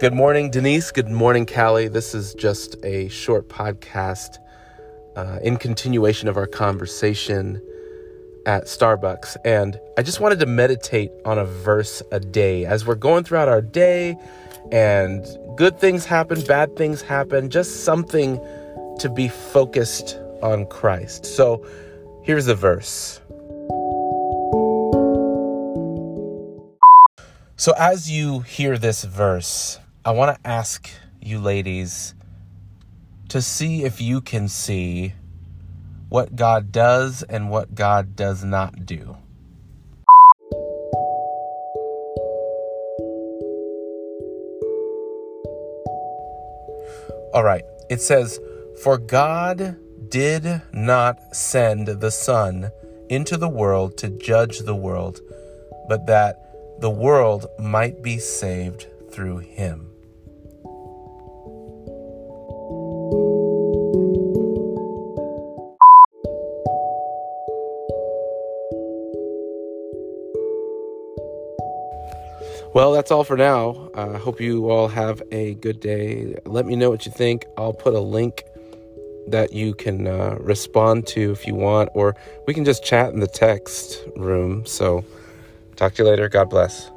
Good morning, Denise. Good morning, Callie. This is just a short podcast uh, in continuation of our conversation at Starbucks. And I just wanted to meditate on a verse a day as we're going throughout our day and good things happen, bad things happen, just something to be focused on Christ. So here's the verse. So, as you hear this verse, I want to ask you ladies to see if you can see what God does and what God does not do. All right, it says, For God did not send the Son into the world to judge the world, but that the world might be saved through him. Well, that's all for now. I uh, hope you all have a good day. Let me know what you think. I'll put a link that you can uh, respond to if you want, or we can just chat in the text room. So, talk to you later. God bless.